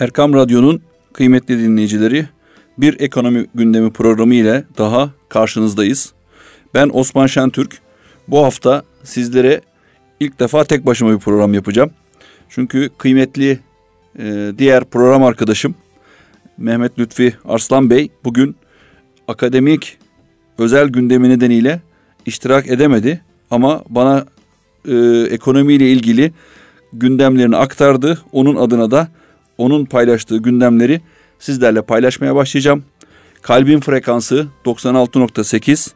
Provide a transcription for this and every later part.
Erkam Radyo'nun kıymetli dinleyicileri bir ekonomi gündemi programı ile daha karşınızdayız. Ben Osman Şentürk. Bu hafta sizlere ilk defa tek başıma bir program yapacağım. Çünkü kıymetli e, diğer program arkadaşım Mehmet Lütfi Arslan Bey bugün akademik özel gündemi nedeniyle iştirak edemedi. Ama bana e, ekonomiyle ilgili gündemlerini aktardı. Onun adına da onun paylaştığı gündemleri sizlerle paylaşmaya başlayacağım. Kalbin frekansı 96.8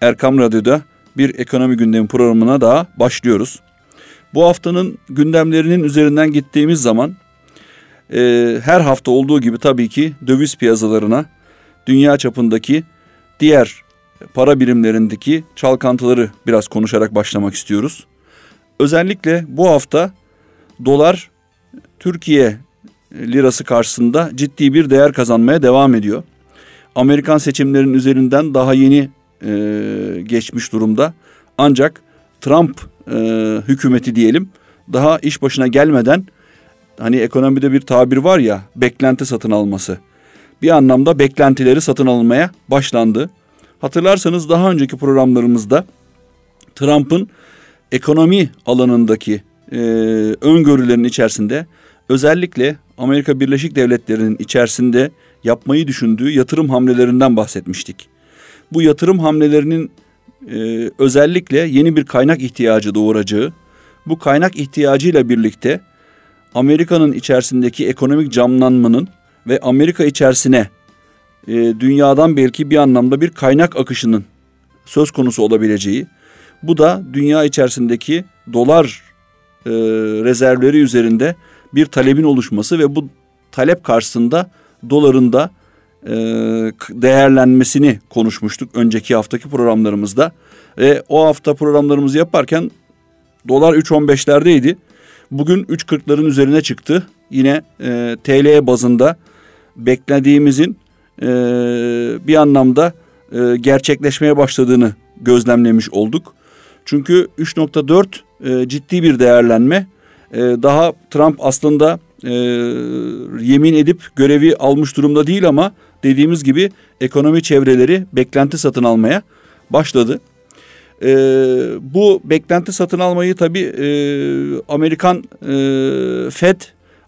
Erkam Radyo'da bir ekonomi gündemi programına daha başlıyoruz. Bu haftanın gündemlerinin üzerinden gittiğimiz zaman e, her hafta olduğu gibi tabii ki döviz piyasalarına dünya çapındaki diğer para birimlerindeki çalkantıları biraz konuşarak başlamak istiyoruz. Özellikle bu hafta dolar Türkiye lirası karşısında ciddi bir değer kazanmaya devam ediyor. Amerikan seçimlerinin üzerinden daha yeni e, geçmiş durumda. Ancak Trump e, hükümeti diyelim daha iş başına gelmeden hani ekonomide bir tabir var ya beklenti satın alması. Bir anlamda beklentileri satın almaya başlandı. Hatırlarsanız daha önceki programlarımızda Trump'ın ekonomi alanındaki e, öngörülerin içerisinde özellikle Amerika Birleşik Devletleri'nin içerisinde yapmayı düşündüğü yatırım hamlelerinden bahsetmiştik. Bu yatırım hamlelerinin e, özellikle yeni bir kaynak ihtiyacı doğuracağı, bu kaynak ihtiyacıyla birlikte Amerika'nın içerisindeki ekonomik camlanmanın ve Amerika içerisine e, dünyadan belki bir anlamda bir kaynak akışının söz konusu olabileceği, bu da dünya içerisindeki dolar e, rezervleri üzerinde bir talebin oluşması ve bu talep karşısında doların da e, değerlenmesini konuşmuştuk önceki haftaki programlarımızda. Ve o hafta programlarımızı yaparken dolar 3.15'lerdeydi. Bugün 3.40'ların üzerine çıktı. Yine e, TL bazında beklediğimizin e, bir anlamda e, gerçekleşmeye başladığını gözlemlemiş olduk. Çünkü 3.4 e, ciddi bir değerlenme. E, daha Trump aslında e, yemin edip görevi almış durumda değil ama dediğimiz gibi ekonomi çevreleri beklenti satın almaya başladı. E, bu beklenti satın almayı tabii e, Amerikan e, Fed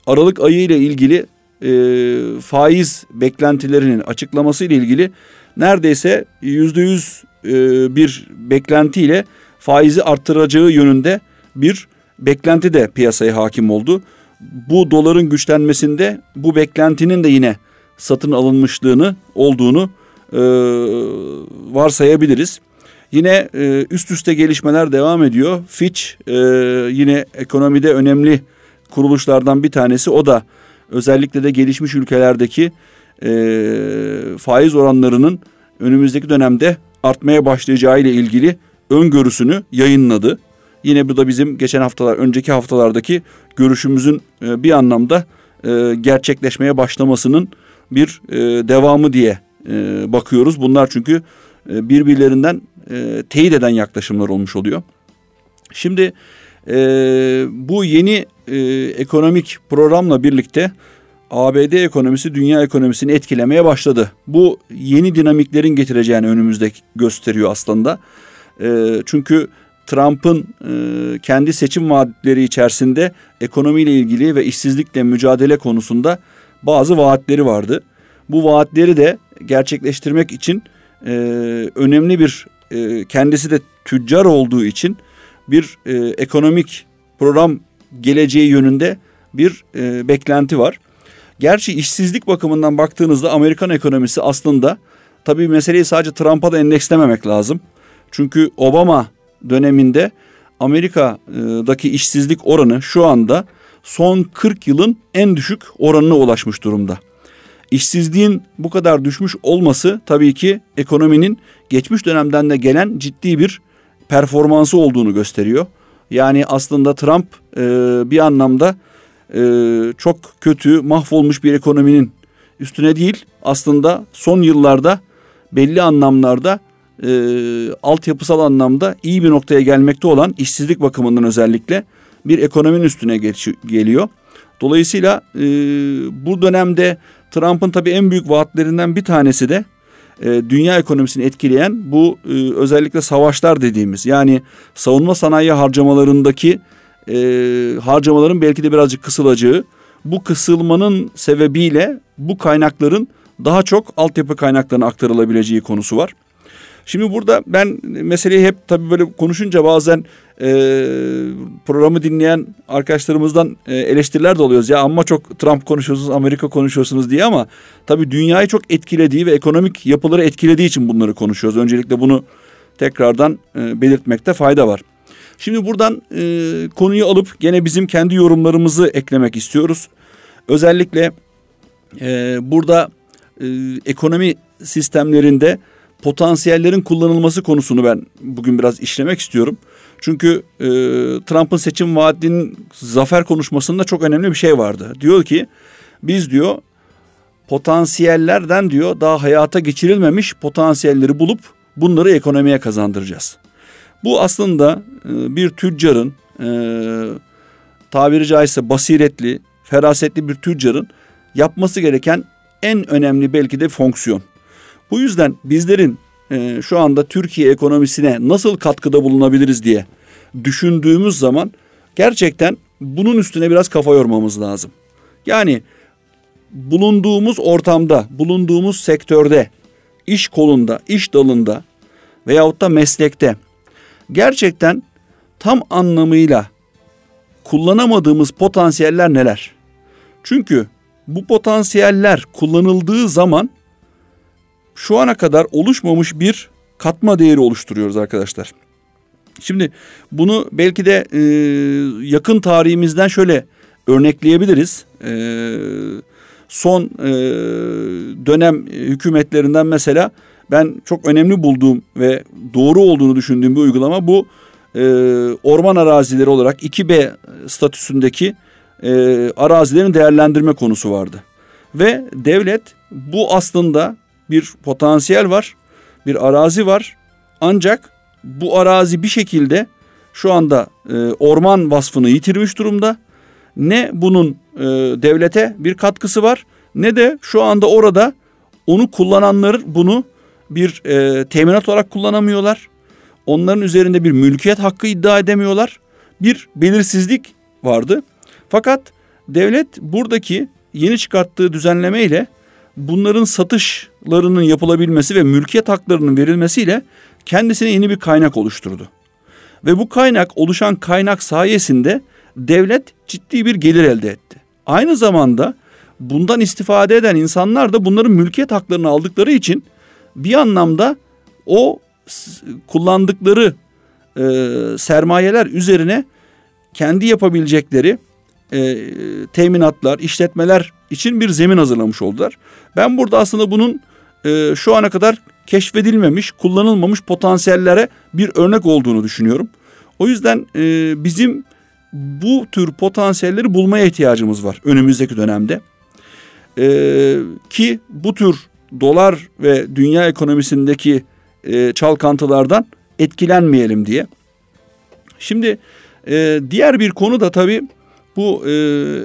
Aralık ayı ile ilgili e, faiz beklentilerinin açıklaması ile ilgili neredeyse yüzde yüz e, bir beklentiyle faizi arttıracağı yönünde bir beklenti de piyasaya hakim oldu. Bu doların güçlenmesinde bu beklentinin de yine satın alınmışlığını olduğunu e, varsayabiliriz. Yine e, üst üste gelişmeler devam ediyor. Fitch e, yine ekonomide önemli kuruluşlardan bir tanesi. O da özellikle de gelişmiş ülkelerdeki e, faiz oranlarının önümüzdeki dönemde artmaya başlayacağı ile ilgili öngörüsünü yayınladı. Yine bu da bizim geçen haftalar, önceki haftalardaki görüşümüzün e, bir anlamda e, gerçekleşmeye başlamasının bir e, devamı diye bakıyoruz. Bunlar çünkü birbirlerinden teyit eden yaklaşımlar olmuş oluyor. Şimdi bu yeni ekonomik programla birlikte ABD ekonomisi dünya ekonomisini etkilemeye başladı. Bu yeni dinamiklerin getireceğini önümüzde gösteriyor aslında. çünkü Trump'ın e, kendi seçim vaatleri içerisinde ekonomiyle ilgili ve işsizlikle mücadele konusunda bazı vaatleri vardı. Bu vaatleri de gerçekleştirmek için e, önemli bir e, kendisi de tüccar olduğu için bir ekonomik program geleceği yönünde bir beklenti var. Gerçi işsizlik bakımından baktığınızda Amerikan ekonomisi aslında tabii meseleyi sadece Trump'a da endekslememek lazım. Çünkü Obama döneminde Amerika'daki işsizlik oranı şu anda son 40 yılın en düşük oranına ulaşmış durumda. İşsizliğin bu kadar düşmüş olması tabii ki ekonominin geçmiş dönemden de gelen ciddi bir performansı olduğunu gösteriyor. Yani aslında Trump e, bir anlamda e, çok kötü mahvolmuş bir ekonominin üstüne değil aslında son yıllarda belli anlamlarda e, altyapısal anlamda iyi bir noktaya gelmekte olan işsizlik bakımından özellikle bir ekonominin üstüne geç, geliyor. Dolayısıyla e, bu dönemde Trump'ın tabii en büyük vaatlerinden bir tanesi de e, dünya ekonomisini etkileyen bu e, özellikle savaşlar dediğimiz yani savunma sanayi harcamalarındaki e, harcamaların belki de birazcık kısılacağı bu kısılmanın sebebiyle bu kaynakların daha çok altyapı kaynaklarına aktarılabileceği konusu var. Şimdi burada ben meseleyi hep tabii böyle konuşunca bazen e, programı dinleyen arkadaşlarımızdan e, eleştiriler de oluyoruz. Ya amma çok Trump konuşuyorsunuz, Amerika konuşuyorsunuz diye ama tabii dünyayı çok etkilediği ve ekonomik yapıları etkilediği için bunları konuşuyoruz. Öncelikle bunu tekrardan e, belirtmekte fayda var. Şimdi buradan e, konuyu alıp gene bizim kendi yorumlarımızı eklemek istiyoruz. Özellikle e, burada e, ekonomi sistemlerinde potansiyellerin kullanılması konusunu ben bugün biraz işlemek istiyorum. Çünkü e, Trump'ın seçim vaadinin zafer konuşmasında çok önemli bir şey vardı. Diyor ki biz diyor potansiyellerden diyor daha hayata geçirilmemiş potansiyelleri bulup bunları ekonomiye kazandıracağız. Bu aslında e, bir tüccarın e, tabiri caizse basiretli, ferasetli bir tüccarın yapması gereken en önemli belki de fonksiyon. Bu yüzden bizlerin e, şu anda Türkiye ekonomisine nasıl katkıda bulunabiliriz diye düşündüğümüz zaman gerçekten bunun üstüne biraz kafa yormamız lazım. Yani bulunduğumuz ortamda, bulunduğumuz sektörde, iş kolunda, iş dalında veyahut da meslekte gerçekten tam anlamıyla kullanamadığımız potansiyeller neler? Çünkü bu potansiyeller kullanıldığı zaman şu ana kadar oluşmamış bir katma değeri oluşturuyoruz arkadaşlar. Şimdi bunu belki de e, yakın tarihimizden şöyle örnekleyebiliriz. E, son e, dönem hükümetlerinden mesela ben çok önemli bulduğum ve doğru olduğunu düşündüğüm bir uygulama bu e, orman arazileri olarak 2B statüsündeki e, arazilerin değerlendirme konusu vardı. Ve devlet bu aslında bir potansiyel var, bir arazi var. Ancak bu arazi bir şekilde şu anda e, orman vasfını yitirmiş durumda. Ne bunun e, devlete bir katkısı var ne de şu anda orada onu kullananlar bunu bir e, teminat olarak kullanamıyorlar. Onların üzerinde bir mülkiyet hakkı iddia edemiyorlar. Bir belirsizlik vardı. Fakat devlet buradaki yeni çıkarttığı düzenleme ile bunların satışlarının yapılabilmesi ve mülkiyet haklarının verilmesiyle kendisine yeni bir kaynak oluşturdu. Ve bu kaynak oluşan kaynak sayesinde devlet ciddi bir gelir elde etti. Aynı zamanda bundan istifade eden insanlar da bunların mülkiyet haklarını aldıkları için bir anlamda o kullandıkları e, sermayeler üzerine kendi yapabilecekleri e, teminatlar, işletmeler için bir zemin hazırlamış oldular. Ben burada aslında bunun e, şu ana kadar keşfedilmemiş, kullanılmamış potansiyellere bir örnek olduğunu düşünüyorum. O yüzden e, bizim bu tür potansiyelleri bulmaya ihtiyacımız var önümüzdeki dönemde. E, ki bu tür dolar ve dünya ekonomisindeki e, çalkantılardan etkilenmeyelim diye. Şimdi e, diğer bir konu da tabii bu e,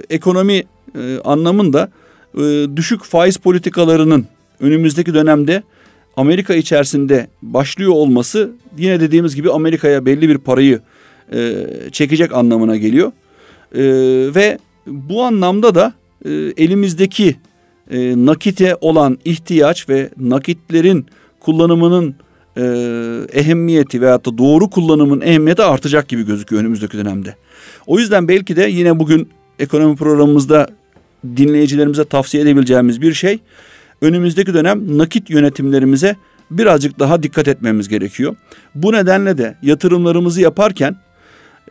ekonomi e, anlamında e, düşük faiz politikalarının önümüzdeki dönemde Amerika içerisinde başlıyor olması yine dediğimiz gibi Amerika'ya belli bir parayı e, çekecek anlamına geliyor. E, ve bu anlamda da e, elimizdeki e, nakite olan ihtiyaç ve nakitlerin kullanımının e, ehemmiyeti veyahut da doğru kullanımın ehemmiyeti artacak gibi gözüküyor önümüzdeki dönemde. O yüzden belki de yine bugün ekonomi programımızda dinleyicilerimize tavsiye edebileceğimiz bir şey önümüzdeki dönem nakit yönetimlerimize birazcık daha dikkat etmemiz gerekiyor. Bu nedenle de yatırımlarımızı yaparken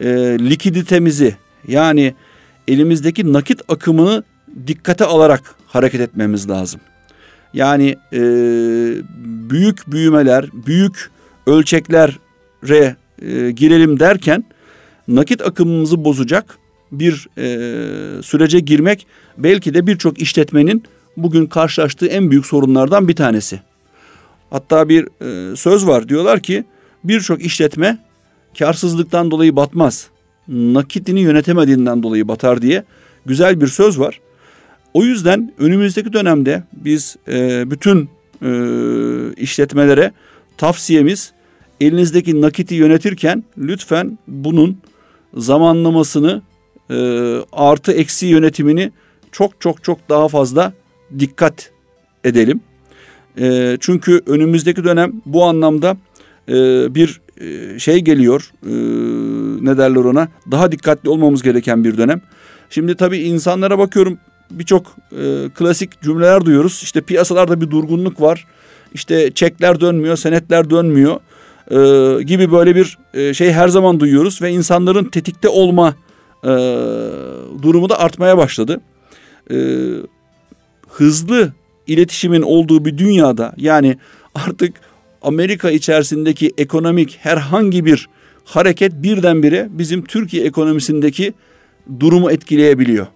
e, likiditemizi yani elimizdeki nakit akımını dikkate alarak hareket etmemiz lazım. Yani e, büyük büyümeler, büyük ölçeklere e, girelim derken nakit akımımızı bozacak bir e, sürece girmek belki de birçok işletmenin bugün karşılaştığı en büyük sorunlardan bir tanesi. Hatta bir e, söz var diyorlar ki birçok işletme karsızlıktan dolayı batmaz. Nakitini yönetemediğinden dolayı batar diye güzel bir söz var. O yüzden önümüzdeki dönemde biz e, bütün e, işletmelere tavsiyemiz elinizdeki nakiti yönetirken lütfen bunun zamanlamasını e, artı eksi yönetimini çok çok çok daha fazla dikkat edelim. E, çünkü önümüzdeki dönem bu anlamda e, bir e, şey geliyor. E, ne derler ona? Daha dikkatli olmamız gereken bir dönem. Şimdi tabii insanlara bakıyorum birçok e, klasik cümleler duyuyoruz. İşte piyasalarda bir durgunluk var. İşte çekler dönmüyor, senetler dönmüyor e, gibi böyle bir e, şey her zaman duyuyoruz ve insanların tetikte olma e, durumu da artmaya başladı. E, hızlı iletişimin olduğu bir dünyada yani artık Amerika içerisindeki ekonomik herhangi bir hareket birdenbire bizim Türkiye ekonomisindeki durumu etkileyebiliyor.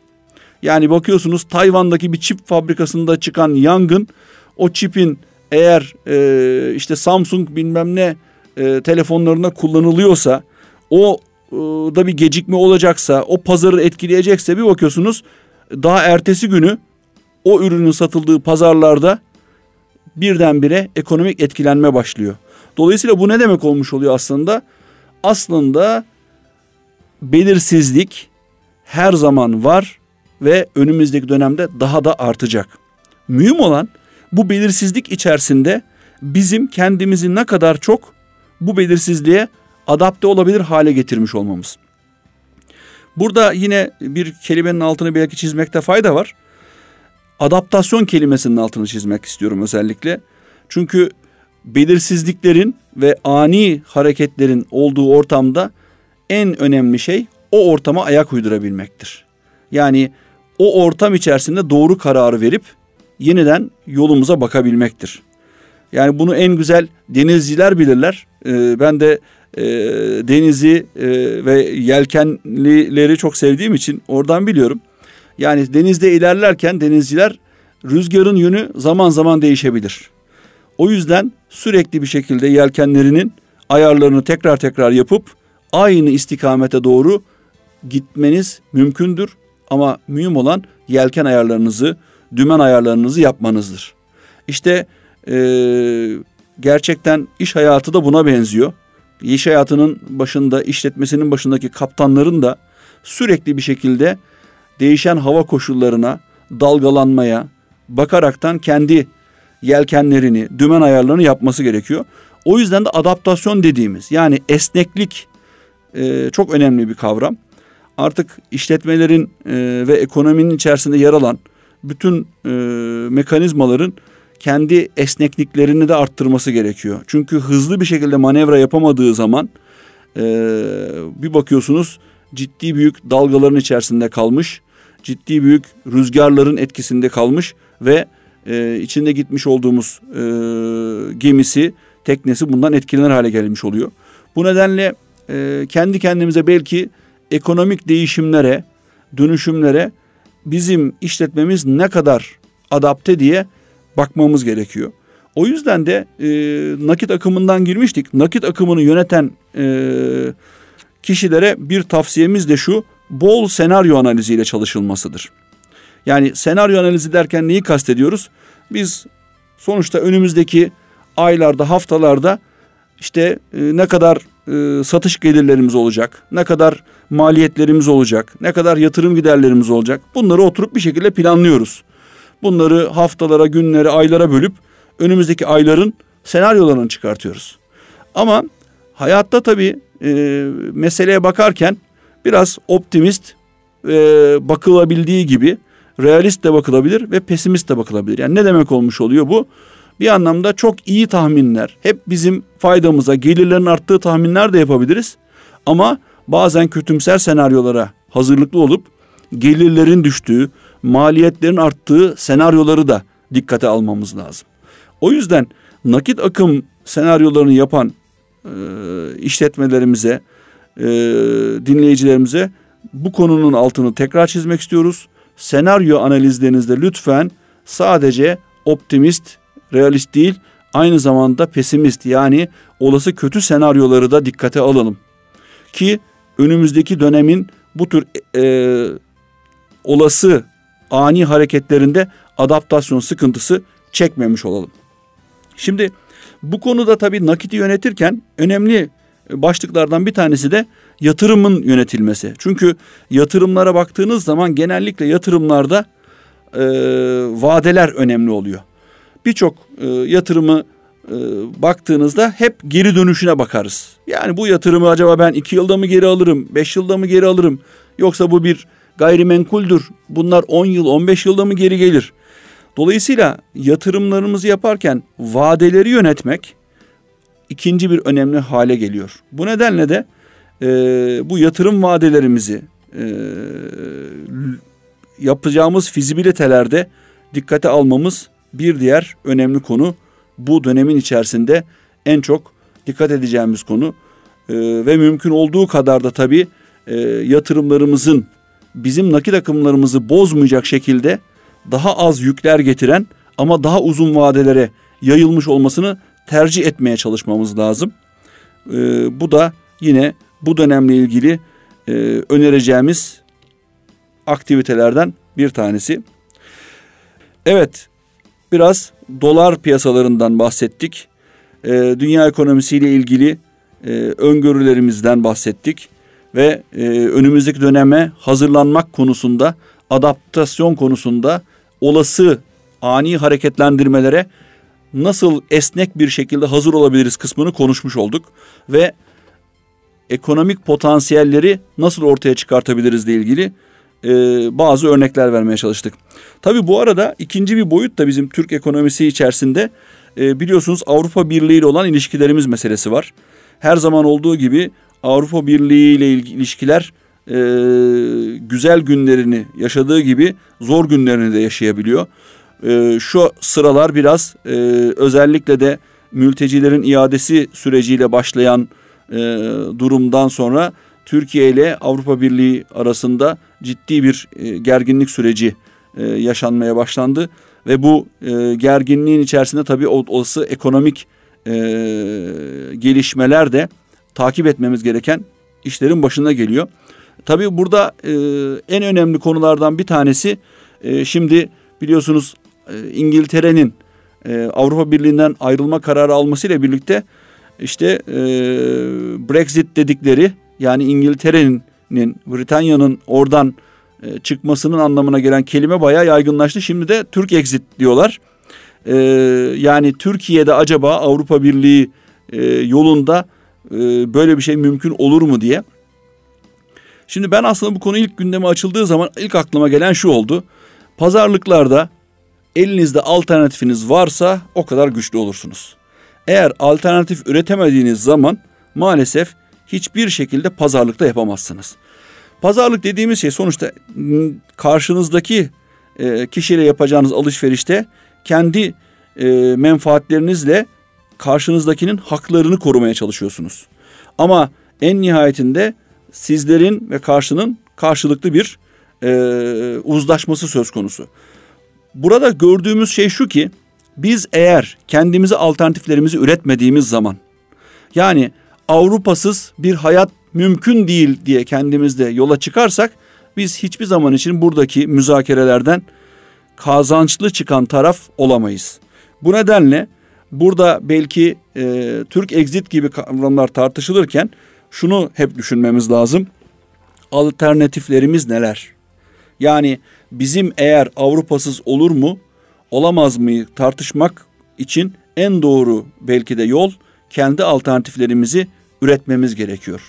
Yani bakıyorsunuz Tayvan'daki bir çip fabrikasında çıkan yangın o çipin eğer e, işte Samsung bilmem ne e, telefonlarında kullanılıyorsa o e, da bir gecikme olacaksa o pazarı etkileyecekse bir bakıyorsunuz daha ertesi günü o ürünün satıldığı pazarlarda birdenbire ekonomik etkilenme başlıyor. Dolayısıyla bu ne demek olmuş oluyor aslında? Aslında belirsizlik her zaman var ve önümüzdeki dönemde daha da artacak. Mühim olan bu belirsizlik içerisinde bizim kendimizi ne kadar çok bu belirsizliğe adapte olabilir hale getirmiş olmamız. Burada yine bir kelimenin altını belki çizmekte fayda var. Adaptasyon kelimesinin altını çizmek istiyorum özellikle. Çünkü belirsizliklerin ve ani hareketlerin olduğu ortamda en önemli şey o ortama ayak uydurabilmektir. Yani o ortam içerisinde doğru kararı verip yeniden yolumuza bakabilmektir. Yani bunu en güzel denizciler bilirler. Ee, ben de e, denizi e, ve yelkenlileri çok sevdiğim için oradan biliyorum. Yani denizde ilerlerken denizciler rüzgarın yönü zaman zaman değişebilir. O yüzden sürekli bir şekilde yelkenlerinin ayarlarını tekrar tekrar yapıp aynı istikamete doğru gitmeniz mümkündür. Ama mühim olan yelken ayarlarınızı, dümen ayarlarınızı yapmanızdır. İşte e, gerçekten iş hayatı da buna benziyor. İş hayatının başında, işletmesinin başındaki kaptanların da sürekli bir şekilde değişen hava koşullarına, dalgalanmaya bakaraktan kendi yelkenlerini, dümen ayarlarını yapması gerekiyor. O yüzden de adaptasyon dediğimiz yani esneklik e, çok önemli bir kavram. Artık işletmelerin e, ve ekonominin içerisinde yer alan bütün e, mekanizmaların kendi esnekliklerini de arttırması gerekiyor. Çünkü hızlı bir şekilde manevra yapamadığı zaman e, bir bakıyorsunuz ciddi büyük dalgaların içerisinde kalmış, ciddi büyük rüzgarların etkisinde kalmış ve e, içinde gitmiş olduğumuz e, gemisi, teknesi bundan etkilenir hale gelmiş oluyor. Bu nedenle e, kendi kendimize belki ekonomik değişimlere, dönüşümlere bizim işletmemiz ne kadar adapte diye bakmamız gerekiyor. O yüzden de e, nakit akımından girmiştik. Nakit akımını yöneten e, kişilere bir tavsiyemiz de şu. Bol senaryo analiziyle çalışılmasıdır. Yani senaryo analizi derken neyi kastediyoruz? Biz sonuçta önümüzdeki aylarda, haftalarda işte e, ne kadar e, satış gelirlerimiz olacak, ne kadar maliyetlerimiz olacak, ne kadar yatırım giderlerimiz olacak. Bunları oturup bir şekilde planlıyoruz. Bunları haftalara, günlere, aylara bölüp önümüzdeki ayların senaryolarını çıkartıyoruz. Ama hayatta tabii e, meseleye bakarken biraz optimist e, bakılabildiği gibi realist de bakılabilir ve pesimist de bakılabilir. Yani ne demek olmuş oluyor bu? Bir anlamda çok iyi tahminler, hep bizim faydamıza, gelirlerin arttığı tahminler de yapabiliriz. Ama bazen kötümser senaryolara hazırlıklı olup gelirlerin düştüğü, maliyetlerin arttığı senaryoları da dikkate almamız lazım. O yüzden nakit akım senaryolarını yapan e, işletmelerimize, e, dinleyicilerimize bu konunun altını tekrar çizmek istiyoruz. Senaryo analizlerinizde lütfen sadece optimist, realist değil, aynı zamanda pesimist yani olası kötü senaryoları da dikkate alalım. Ki önümüzdeki dönemin bu tür e, olası ani hareketlerinde adaptasyon sıkıntısı çekmemiş olalım. Şimdi bu konuda tabii nakiti yönetirken önemli başlıklardan bir tanesi de yatırımın yönetilmesi. Çünkü yatırımlara baktığınız zaman genellikle yatırımlarda e, vadeler önemli oluyor. Birçok e, yatırımı e, baktığınızda hep geri dönüşüne bakarız. Yani bu yatırımı acaba ben iki yılda mı geri alırım, beş yılda mı geri alırım? Yoksa bu bir gayrimenkuldür. Bunlar on yıl, on beş yılda mı geri gelir? Dolayısıyla yatırımlarımızı yaparken vadeleri yönetmek ikinci bir önemli hale geliyor. Bu nedenle de e, bu yatırım vadelerimizi e, yapacağımız fizibilitelerde dikkate almamız bir diğer önemli konu. Bu dönemin içerisinde en çok dikkat edeceğimiz konu e, ve mümkün olduğu kadar da tabii e, yatırımlarımızın bizim nakit akımlarımızı bozmayacak şekilde daha az yükler getiren ama daha uzun vadelere yayılmış olmasını tercih etmeye çalışmamız lazım. E, bu da yine bu dönemle ilgili e, önereceğimiz aktivitelerden bir tanesi. Evet, biraz dolar piyasalarından bahsettik. E, dünya ekonomisiyle ilgili e, öngörülerimizden bahsettik ve e, önümüzdeki döneme hazırlanmak konusunda, adaptasyon konusunda olası ani hareketlendirmelere nasıl esnek bir şekilde hazır olabiliriz kısmını konuşmuş olduk ve ekonomik potansiyelleri nasıl ortaya çıkartabiliriz ile ilgili e, bazı örnekler vermeye çalıştık. Tabii bu arada ikinci bir boyut da bizim Türk ekonomisi içerisinde e, biliyorsunuz Avrupa Birliği ile olan ilişkilerimiz meselesi var. Her zaman olduğu gibi Avrupa Birliği ile ilişkiler e, güzel günlerini yaşadığı gibi zor günlerini de yaşayabiliyor. E, şu sıralar biraz e, özellikle de mültecilerin iadesi süreciyle başlayan e, durumdan sonra Türkiye ile Avrupa Birliği arasında ciddi bir e, gerginlik süreci e, yaşanmaya başlandı ve bu e, gerginliğin içerisinde tabii olası ekonomik gelişmeler de takip etmemiz gereken işlerin başına geliyor. Tabii burada en önemli konulardan bir tanesi şimdi biliyorsunuz İngiltere'nin Avrupa Birliği'nden ayrılma kararı almasıyla birlikte işte Brexit dedikleri yani İngiltere'nin Britanya'nın oradan e, çıkmasının anlamına gelen kelime bayağı yaygınlaştı. Şimdi de Türk exit diyorlar. E, yani Türkiye'de acaba Avrupa Birliği e, yolunda e, böyle bir şey mümkün olur mu diye. Şimdi ben aslında bu konu ilk gündeme açıldığı zaman ilk aklıma gelen şu oldu. Pazarlıklarda elinizde alternatifiniz varsa o kadar güçlü olursunuz. Eğer alternatif üretemediğiniz zaman maalesef hiçbir şekilde pazarlıkta yapamazsınız. Pazarlık dediğimiz şey sonuçta karşınızdaki e, kişiyle yapacağınız alışverişte kendi e, menfaatlerinizle karşınızdakinin haklarını korumaya çalışıyorsunuz. Ama en nihayetinde sizlerin ve karşının karşılıklı bir e, uzlaşması söz konusu. Burada gördüğümüz şey şu ki biz eğer kendimize alternatiflerimizi üretmediğimiz zaman yani Avrupasız bir hayat mümkün değil diye kendimizde yola çıkarsak biz hiçbir zaman için buradaki müzakerelerden kazançlı çıkan taraf olamayız. Bu nedenle burada belki e, Türk exit gibi kavramlar tartışılırken şunu hep düşünmemiz lazım. Alternatiflerimiz neler? Yani bizim eğer Avrupasız olur mu, olamaz mı tartışmak için en doğru belki de yol kendi alternatiflerimizi üretmemiz gerekiyor.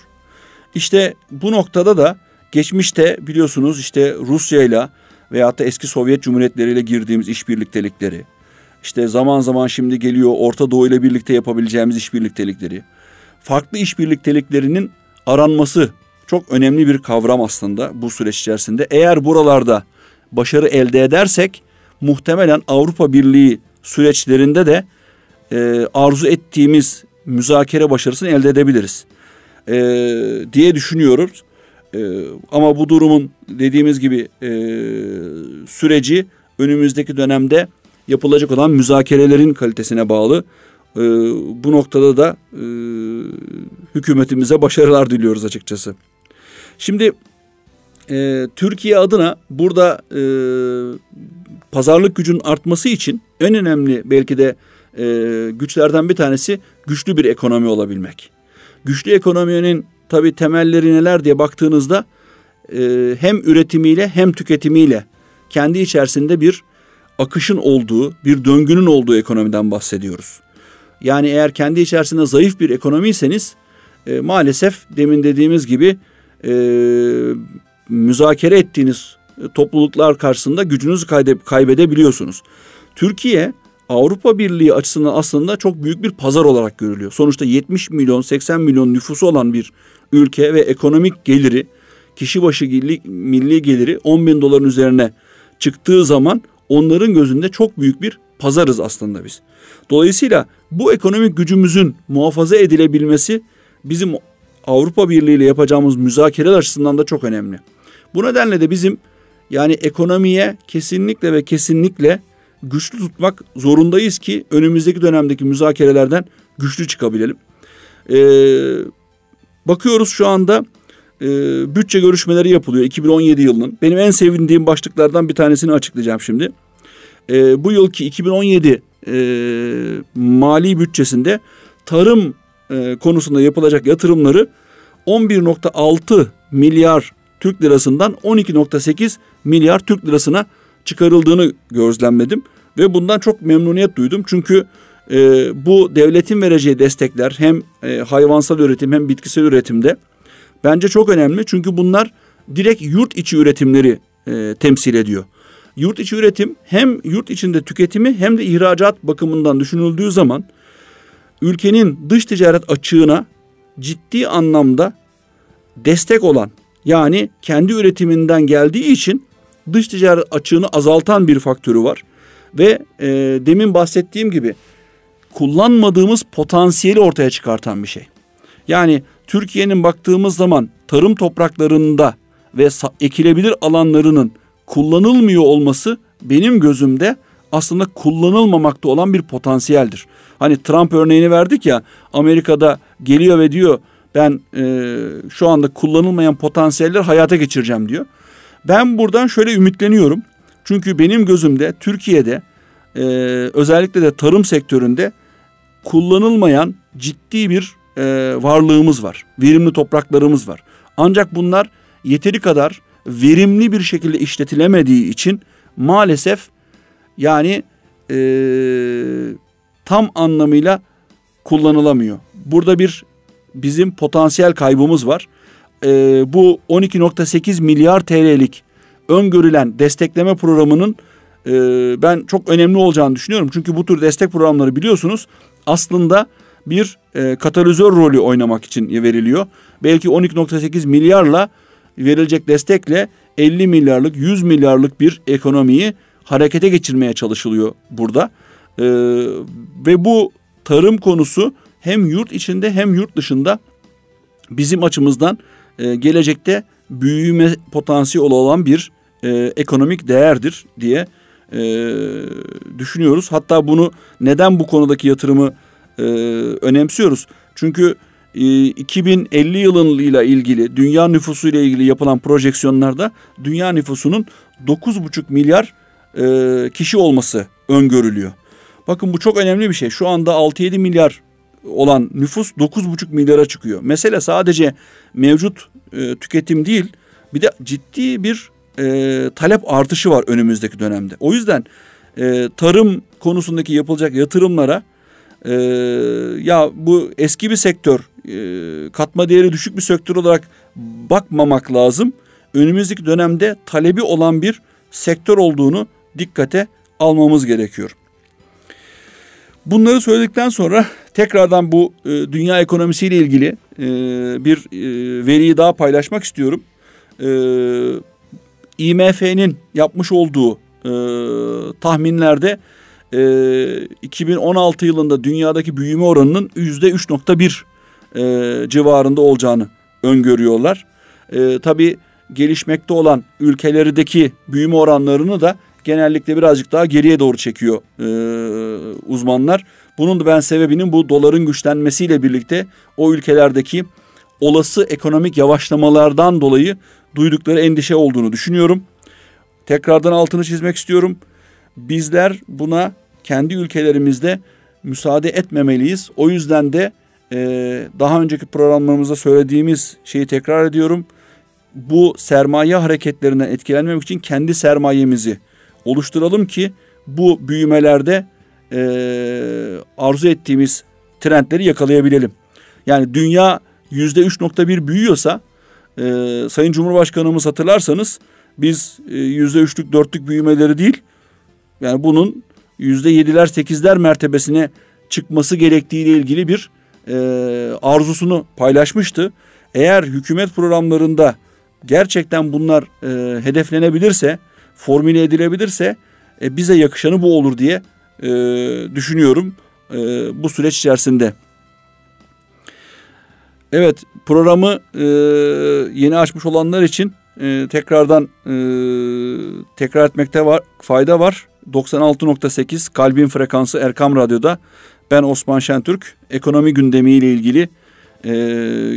İşte bu noktada da geçmişte biliyorsunuz işte Rusya ile veyahut da eski Sovyet Cumhuriyetleriyle girdiğimiz işbirliktelikleri, işte zaman zaman şimdi geliyor Orta Doğu ile birlikte yapabileceğimiz işbirliktelikleri, farklı işbirlikteliklerinin aranması çok önemli bir kavram aslında bu süreç içerisinde. Eğer buralarda başarı elde edersek muhtemelen Avrupa Birliği süreçlerinde de e, arzu ettiğimiz müzakere başarısını elde edebiliriz e, diye düşünüyoruz. E, ama bu durumun dediğimiz gibi e, süreci önümüzdeki dönemde yapılacak olan müzakerelerin kalitesine bağlı. E, bu noktada da e, hükümetimize başarılar diliyoruz açıkçası. Şimdi e, Türkiye adına burada e, pazarlık gücün artması için en önemli belki de e, güçlerden bir tanesi güçlü bir ekonomi olabilmek. Güçlü ekonominin tabi temelleri neler diye baktığınızda e, hem üretimiyle hem tüketimiyle kendi içerisinde bir akışın olduğu, bir döngünün olduğu ekonomiden bahsediyoruz. Yani eğer kendi içerisinde zayıf bir ekonomiyseniz e, maalesef demin dediğimiz gibi e, müzakere ettiğiniz topluluklar karşısında gücünüzü kaybedebiliyorsunuz. Türkiye Avrupa Birliği açısından aslında çok büyük bir pazar olarak görülüyor. Sonuçta 70 milyon 80 milyon nüfusu olan bir ülke ve ekonomik geliri kişi başı milli geliri 10 bin doların üzerine çıktığı zaman onların gözünde çok büyük bir pazarız aslında biz. Dolayısıyla bu ekonomik gücümüzün muhafaza edilebilmesi bizim Avrupa Birliği ile yapacağımız müzakereler açısından da çok önemli. Bu nedenle de bizim yani ekonomiye kesinlikle ve kesinlikle güçlü tutmak zorundayız ki önümüzdeki dönemdeki müzakerelerden güçlü çıkabilelim. Ee, bakıyoruz şu anda e, bütçe görüşmeleri yapılıyor 2017 yılının. Benim en sevindiğim başlıklardan bir tanesini açıklayacağım şimdi. E, bu yılki 2017 e, mali bütçesinde tarım e, konusunda yapılacak yatırımları 11.6 milyar Türk lirasından 12.8 milyar Türk lirasına çıkarıldığını gözlemledim ve bundan çok memnuniyet duydum. Çünkü e, bu devletin vereceği destekler hem e, hayvansal üretim hem bitkisel üretimde bence çok önemli. Çünkü bunlar direkt yurt içi üretimleri e, temsil ediyor. Yurt içi üretim hem yurt içinde tüketimi hem de ihracat bakımından düşünüldüğü zaman ülkenin dış ticaret açığına ciddi anlamda destek olan yani kendi üretiminden geldiği için dış ticaret açığını azaltan bir faktörü var. Ve e, demin bahsettiğim gibi kullanmadığımız potansiyeli ortaya çıkartan bir şey. Yani Türkiye'nin baktığımız zaman tarım topraklarında ve ekilebilir alanlarının kullanılmıyor olması benim gözümde aslında kullanılmamakta olan bir potansiyeldir. Hani Trump örneğini verdik ya Amerika'da geliyor ve diyor ben e, şu anda kullanılmayan potansiyeller hayata geçireceğim diyor. Ben buradan şöyle ümitleniyorum. Çünkü benim gözümde Türkiye'de e, özellikle de tarım sektöründe kullanılmayan ciddi bir e, varlığımız var. Verimli topraklarımız var. Ancak bunlar yeteri kadar verimli bir şekilde işletilemediği için maalesef yani e, tam anlamıyla kullanılamıyor. Burada bir bizim potansiyel kaybımız var. E, bu 12.8 milyar TL'lik öngörülen destekleme programının e, ben çok önemli olacağını düşünüyorum. Çünkü bu tür destek programları biliyorsunuz aslında bir e, katalizör rolü oynamak için veriliyor. Belki 12.8 milyarla verilecek destekle 50 milyarlık 100 milyarlık bir ekonomiyi harekete geçirmeye çalışılıyor burada. E, ve bu tarım konusu hem yurt içinde hem yurt dışında bizim açımızdan e, gelecekte büyüme potansiyeli olan bir e, ekonomik değerdir diye e, düşünüyoruz. Hatta bunu neden bu konudaki yatırımı e, önemsiyoruz? Çünkü e, 2050 yılıyla ilgili dünya nüfusuyla ilgili yapılan projeksiyonlarda dünya nüfusunun 9,5 milyar e, kişi olması öngörülüyor. Bakın bu çok önemli bir şey. Şu anda 6-7 milyar olan nüfus 9,5 milyara çıkıyor. Mesele sadece mevcut e, tüketim değil bir de ciddi bir e, talep artışı var önümüzdeki dönemde. O yüzden e, tarım konusundaki yapılacak yatırımlara e, ya bu eski bir sektör e, katma değeri düşük bir sektör olarak bakmamak lazım. Önümüzdeki dönemde talebi olan bir sektör olduğunu dikkate almamız gerekiyor. Bunları söyledikten sonra tekrardan bu e, dünya ekonomisiyle ilgili e, bir e, veriyi daha paylaşmak istiyorum. E, IMF'nin yapmış olduğu e, tahminlerde e, 2016 yılında dünyadaki büyüme oranının yüzde 3.1 e, civarında olacağını öngörüyorlar. E, tabii gelişmekte olan ülkelerdeki büyüme oranlarını da genellikle birazcık daha geriye doğru çekiyor e, uzmanlar. Bunun da ben sebebinin bu doların güçlenmesiyle birlikte o ülkelerdeki olası ekonomik yavaşlamalardan dolayı duydukları endişe olduğunu düşünüyorum. Tekrardan altını çizmek istiyorum. Bizler buna kendi ülkelerimizde müsaade etmemeliyiz. O yüzden de e, daha önceki programlarımızda söylediğimiz şeyi tekrar ediyorum. Bu sermaye hareketlerinden etkilenmemek için kendi sermayemizi oluşturalım ki bu büyümelerde e, arzu ettiğimiz trendleri yakalayabilelim. Yani dünya yüzde 3.1 büyüyorsa e, Sayın Cumhurbaşkanımız hatırlarsanız biz e, yüzde üçlük dörtlük büyümeleri değil yani bunun yüzde yediler sekizler mertebesine çıkması gerektiğiyle ilgili bir e, arzusunu paylaşmıştı. Eğer hükümet programlarında gerçekten bunlar e, hedeflenebilirse, formüle edilebilirse e, bize yakışanı bu olur diye e, düşünüyorum e, bu süreç içerisinde. Evet programı e, yeni açmış olanlar için e, tekrardan e, tekrar etmekte var fayda var. 96.8 Kalbin Frekansı Erkam Radyo'da ben Osman Şentürk ekonomi gündemiyle ilgili e,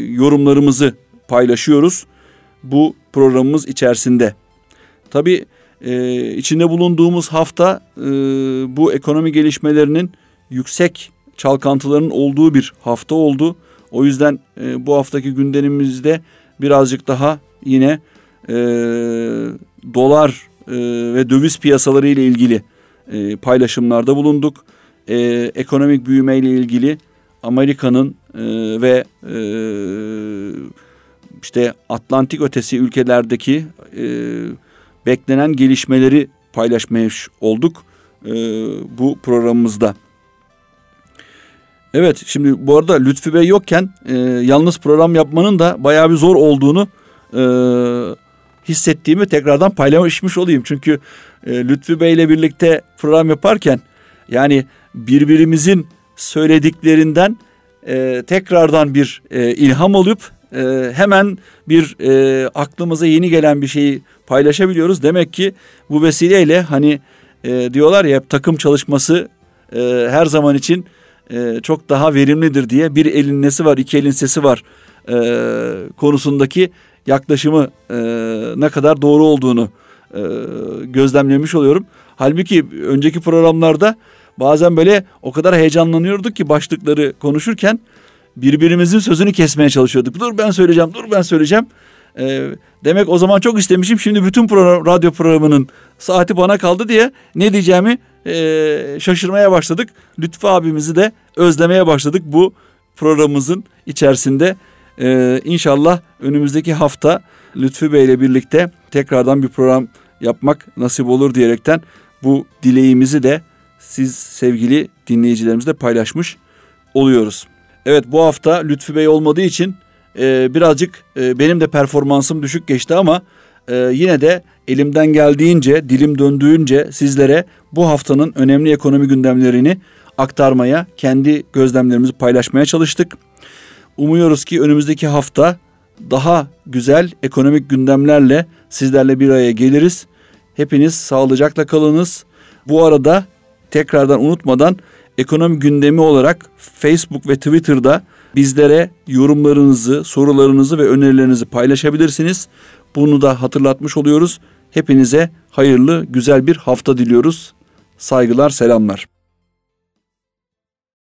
yorumlarımızı paylaşıyoruz bu programımız içerisinde. Tabii e, içinde bulunduğumuz hafta e, bu ekonomi gelişmelerinin yüksek çalkantıların olduğu bir hafta oldu. O yüzden e, bu haftaki gündemimizde birazcık daha yine e, dolar e, ve döviz piyasaları ile ilgili e, paylaşımlarda bulunduk. E, ekonomik büyüme ile ilgili Amerika'nın e, ve e, işte Atlantik ötesi ülkelerdeki e, beklenen gelişmeleri paylaşmış olduk e, bu programımızda. Evet şimdi bu arada Lütfü Bey yokken e, yalnız program yapmanın da bayağı bir zor olduğunu e, hissettiğimi tekrardan paylaşmış olayım. Çünkü e, Lütfü Bey ile birlikte program yaparken yani birbirimizin söylediklerinden e, tekrardan bir e, ilham olup e, hemen bir e, aklımıza yeni gelen bir şeyi paylaşabiliyoruz. Demek ki bu vesileyle hani e, diyorlar ya takım çalışması e, her zaman için e, çok daha verimlidir diye bir elin nesi var iki elin sesi var e, konusundaki yaklaşımı e, ne kadar doğru olduğunu e, gözlemlemiş oluyorum. Halbuki önceki programlarda bazen böyle o kadar heyecanlanıyorduk ki başlıkları konuşurken birbirimizin sözünü kesmeye çalışıyorduk. Dur ben söyleyeceğim, dur ben söyleyeceğim. E, demek o zaman çok istemişim. Şimdi bütün program, radyo programının saati bana kaldı diye ne diyeceğimi e, şaşırmaya başladık. Lütfü abimizi de özlemeye başladık bu programımızın içerisinde. E, inşallah önümüzdeki hafta Lütfü Bey ile birlikte tekrardan bir program yapmak nasip olur diyerekten bu dileğimizi de siz sevgili dinleyicilerimizle paylaşmış oluyoruz. Evet bu hafta Lütfü Bey olmadığı için e, birazcık e, benim de performansım düşük geçti ama e, yine de elimden geldiğince, dilim döndüğünce sizlere bu haftanın önemli ekonomi gündemlerini aktarmaya, kendi gözlemlerimizi paylaşmaya çalıştık. Umuyoruz ki önümüzdeki hafta daha güzel ekonomik gündemlerle sizlerle bir araya geliriz. Hepiniz sağlıcakla kalınız. Bu arada tekrardan unutmadan ekonomi gündemi olarak Facebook ve Twitter'da bizlere yorumlarınızı, sorularınızı ve önerilerinizi paylaşabilirsiniz. Bunu da hatırlatmış oluyoruz. Hepinize hayırlı, güzel bir hafta diliyoruz. Saygılar, selamlar.